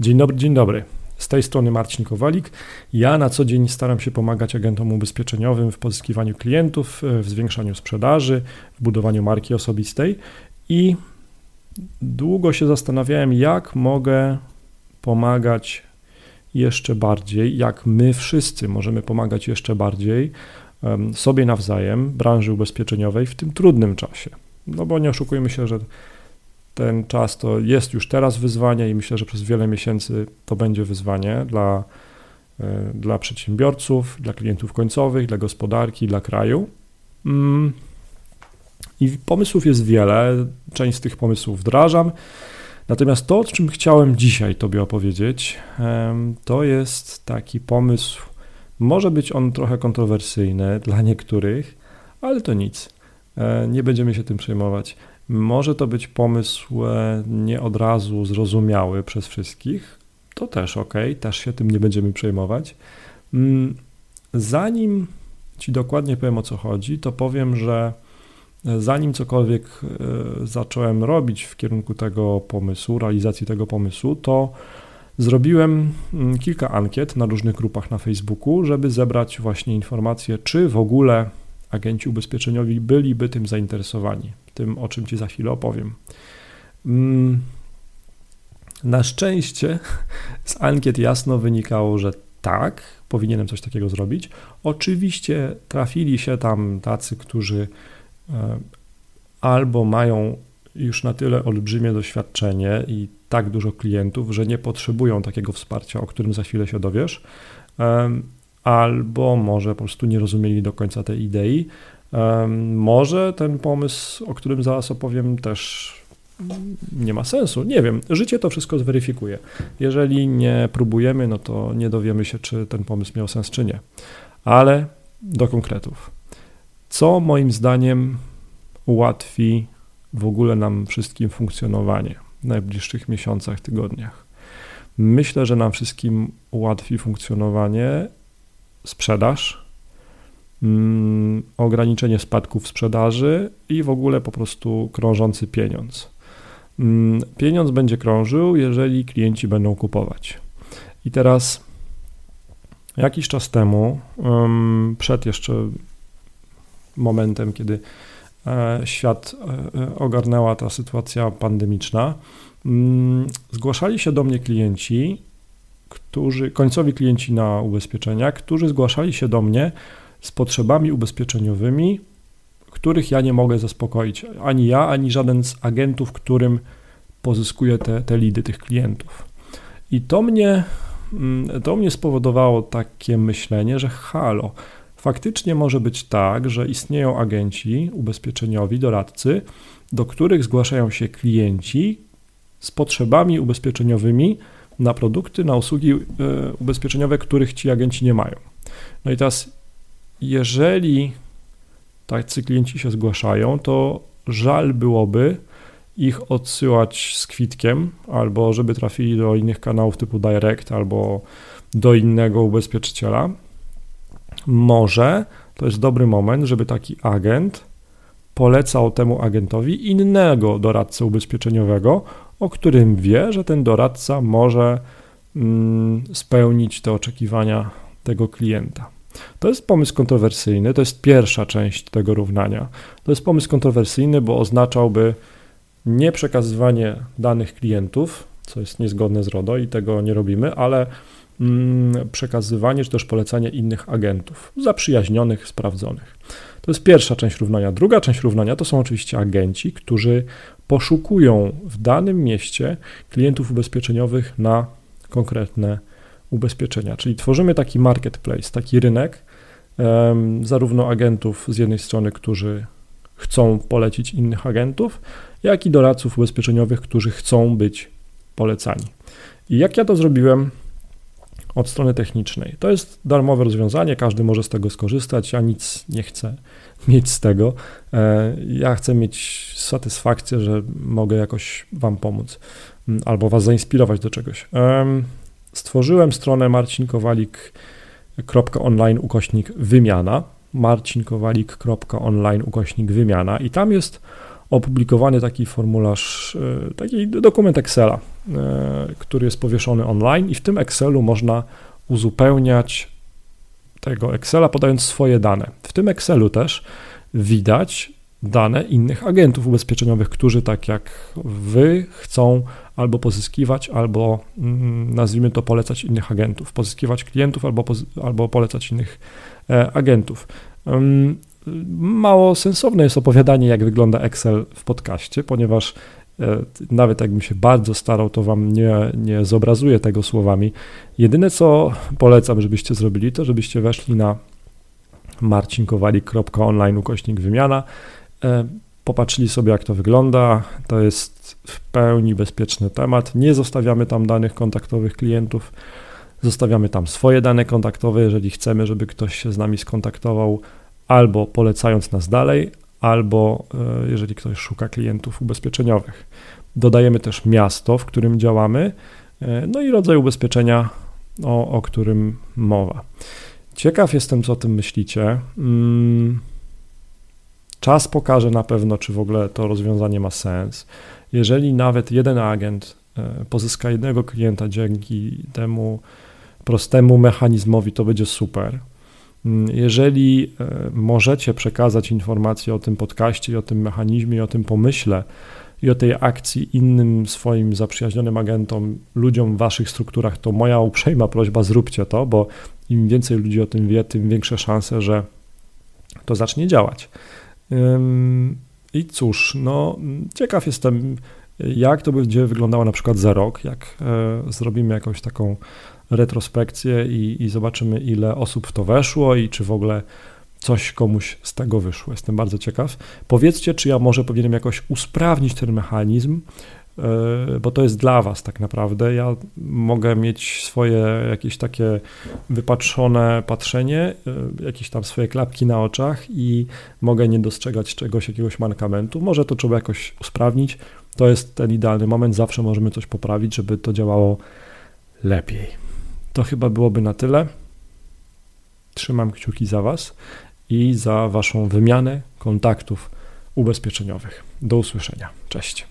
Dzień dobry, dzień dobry. Z tej strony Marcin Kowalik. Ja na co dzień staram się pomagać agentom ubezpieczeniowym w pozyskiwaniu klientów, w zwiększaniu sprzedaży, w budowaniu marki osobistej i długo się zastanawiałem, jak mogę pomagać jeszcze bardziej, jak my wszyscy możemy pomagać jeszcze bardziej sobie nawzajem, branży ubezpieczeniowej w tym trudnym czasie. No bo nie oszukujmy się, że ten czas to jest już teraz wyzwanie i myślę, że przez wiele miesięcy to będzie wyzwanie dla, e, dla przedsiębiorców, dla klientów końcowych, dla gospodarki, dla kraju. Mm. I pomysłów jest wiele, część z tych pomysłów wdrażam. Natomiast to, o czym chciałem dzisiaj Tobie opowiedzieć, to jest taki pomysł, może być on trochę kontrowersyjny dla niektórych, ale to nic. E, nie będziemy się tym przejmować. Może to być pomysł e, nie od razu zrozumiały przez wszystkich. To też ok, też się tym nie będziemy przejmować. Mm, zanim Ci dokładnie powiem o co chodzi, to powiem, że e, zanim cokolwiek e, zacząłem robić w kierunku tego pomysłu, realizacji tego pomysłu, to zrobiłem mm, kilka ankiet na różnych grupach na Facebooku, żeby zebrać właśnie informacje, czy w ogóle agenci ubezpieczeniowi byliby tym zainteresowani tym, o czym Ci za chwilę opowiem. Mm, na szczęście z ankiet jasno wynikało, że tak, powinienem coś takiego zrobić. Oczywiście trafili się tam tacy, którzy e, albo mają już na tyle olbrzymie doświadczenie i tak dużo klientów, że nie potrzebują takiego wsparcia, o którym za chwilę się dowiesz, albo może po prostu nie rozumieli do końca tej idei, może ten pomysł, o którym zaraz opowiem, też nie ma sensu. Nie wiem, życie to wszystko zweryfikuje. Jeżeli nie próbujemy, no to nie dowiemy się, czy ten pomysł miał sens, czy nie. Ale do konkretów. Co moim zdaniem ułatwi w ogóle nam wszystkim funkcjonowanie w najbliższych miesiącach, tygodniach? Myślę, że nam wszystkim ułatwi funkcjonowanie sprzedaż, Mm, ograniczenie spadków sprzedaży i w ogóle po prostu krążący pieniądz. Mm, pieniądz będzie krążył, jeżeli klienci będą kupować. I teraz jakiś czas temu, przed jeszcze momentem, kiedy e, świat e, e, ogarnęła ta sytuacja pandemiczna, mm, zgłaszali się do mnie klienci, którzy, końcowi klienci na ubezpieczenia, którzy zgłaszali się do mnie, z potrzebami ubezpieczeniowymi, których ja nie mogę zaspokoić. Ani ja, ani żaden z agentów, którym pozyskuję te, te lidy tych klientów. I to mnie, mm, to mnie spowodowało takie myślenie, że halo, faktycznie może być tak, że istnieją agenci ubezpieczeniowi, doradcy, do których zgłaszają się klienci z potrzebami ubezpieczeniowymi na produkty, na usługi e, ubezpieczeniowe, których ci agenci nie mają. No i teraz jeżeli tacy klienci się zgłaszają, to żal byłoby ich odsyłać z kwitkiem, albo żeby trafili do innych kanałów typu Direct, albo do innego ubezpieczyciela. Może to jest dobry moment, żeby taki agent polecał temu agentowi innego doradcę ubezpieczeniowego, o którym wie, że ten doradca może mm, spełnić te oczekiwania tego klienta. To jest pomysł kontrowersyjny, to jest pierwsza część tego równania. To jest pomysł kontrowersyjny, bo oznaczałby nie przekazywanie danych klientów, co jest niezgodne z RODO i tego nie robimy, ale mm, przekazywanie czy też polecanie innych agentów, zaprzyjaźnionych, sprawdzonych. To jest pierwsza część równania. Druga część równania to są oczywiście agenci, którzy poszukują w danym mieście klientów ubezpieczeniowych na konkretne ubezpieczenia. Czyli tworzymy taki marketplace, taki rynek, zarówno agentów z jednej strony, którzy chcą polecić innych agentów, jak i doradców ubezpieczeniowych, którzy chcą być polecani. I jak ja to zrobiłem od strony technicznej? To jest darmowe rozwiązanie, każdy może z tego skorzystać. Ja nic nie chcę mieć z tego. E, ja chcę mieć satysfakcję, że mogę jakoś Wam pomóc albo Was zainspirować do czegoś stworzyłem stronę marcinkowalik.online ukośnik wymiana, marcinkowalik.online ukośnik wymiana i tam jest opublikowany taki formularz, e, taki dokument Excela, który jest powieszony online i w tym Excelu można uzupełniać tego Excela podając swoje dane. W tym Excelu też widać dane innych agentów ubezpieczeniowych, którzy tak jak wy chcą albo pozyskiwać, albo mm, nazwijmy to polecać innych agentów, pozyskiwać klientów albo, albo polecać innych e, agentów. Mało sensowne jest opowiadanie, jak wygląda Excel w podcaście, ponieważ e, nawet jakbym się bardzo starał, to wam nie, nie zobrazuję tego słowami. Jedyne, co polecam, żebyście zrobili, to żebyście weszli na marcinkowali.online ukośnik wymiana, popatrzyli sobie, jak to wygląda. To jest w pełni bezpieczny temat. Nie zostawiamy tam danych kontaktowych klientów, zostawiamy tam swoje dane kontaktowe, jeżeli chcemy, żeby ktoś się z nami skontaktował, albo polecając nas dalej, albo e, jeżeli ktoś szuka klientów ubezpieczeniowych. Dodajemy też miasto, w którym działamy, e, no i rodzaj ubezpieczenia, o, o którym mowa. Ciekaw jestem, co o tym myślicie. Mm, czas pokaże na pewno, czy w ogóle to rozwiązanie ma sens. Jeżeli nawet jeden agent e, pozyska jednego klienta dzięki temu prostemu mechanizmowi, to będzie super. Mm, jeżeli e, możecie przekazać informacje o tym podcaście o tym mechanizmie o tym pomyśle i o tej akcji innym swoim zaprzyjaźnionym agentom, ludziom w waszych strukturach, to moja uprzejma prośba, zróbcie to, bo im więcej ludzi o tym wie, tym większe szanse, że to zacznie działać. I cóż, no, ciekaw jestem, jak to będzie wyglądało na przykład za rok, jak e, zrobimy jakąś taką retrospekcję i, i zobaczymy, ile osób w to weszło i czy w ogóle coś komuś z tego wyszło. Jestem bardzo ciekaw. Powiedzcie, czy ja może powinienem jakoś usprawnić ten mechanizm, bo to jest dla Was tak naprawdę. Ja mogę mieć swoje jakieś takie wypatrzone patrzenie, e, jakieś tam swoje klapki na oczach i mogę nie dostrzegać czegoś, jakiegoś mankamentu. Może to trzeba jakoś usprawnić. To jest ten idealny moment, zawsze możemy coś poprawić, żeby to działało lepiej. To chyba byłoby na tyle. Trzymam kciuki za Was i za Waszą wymianę kontaktów ubezpieczeniowych. Do usłyszenia. Cześć.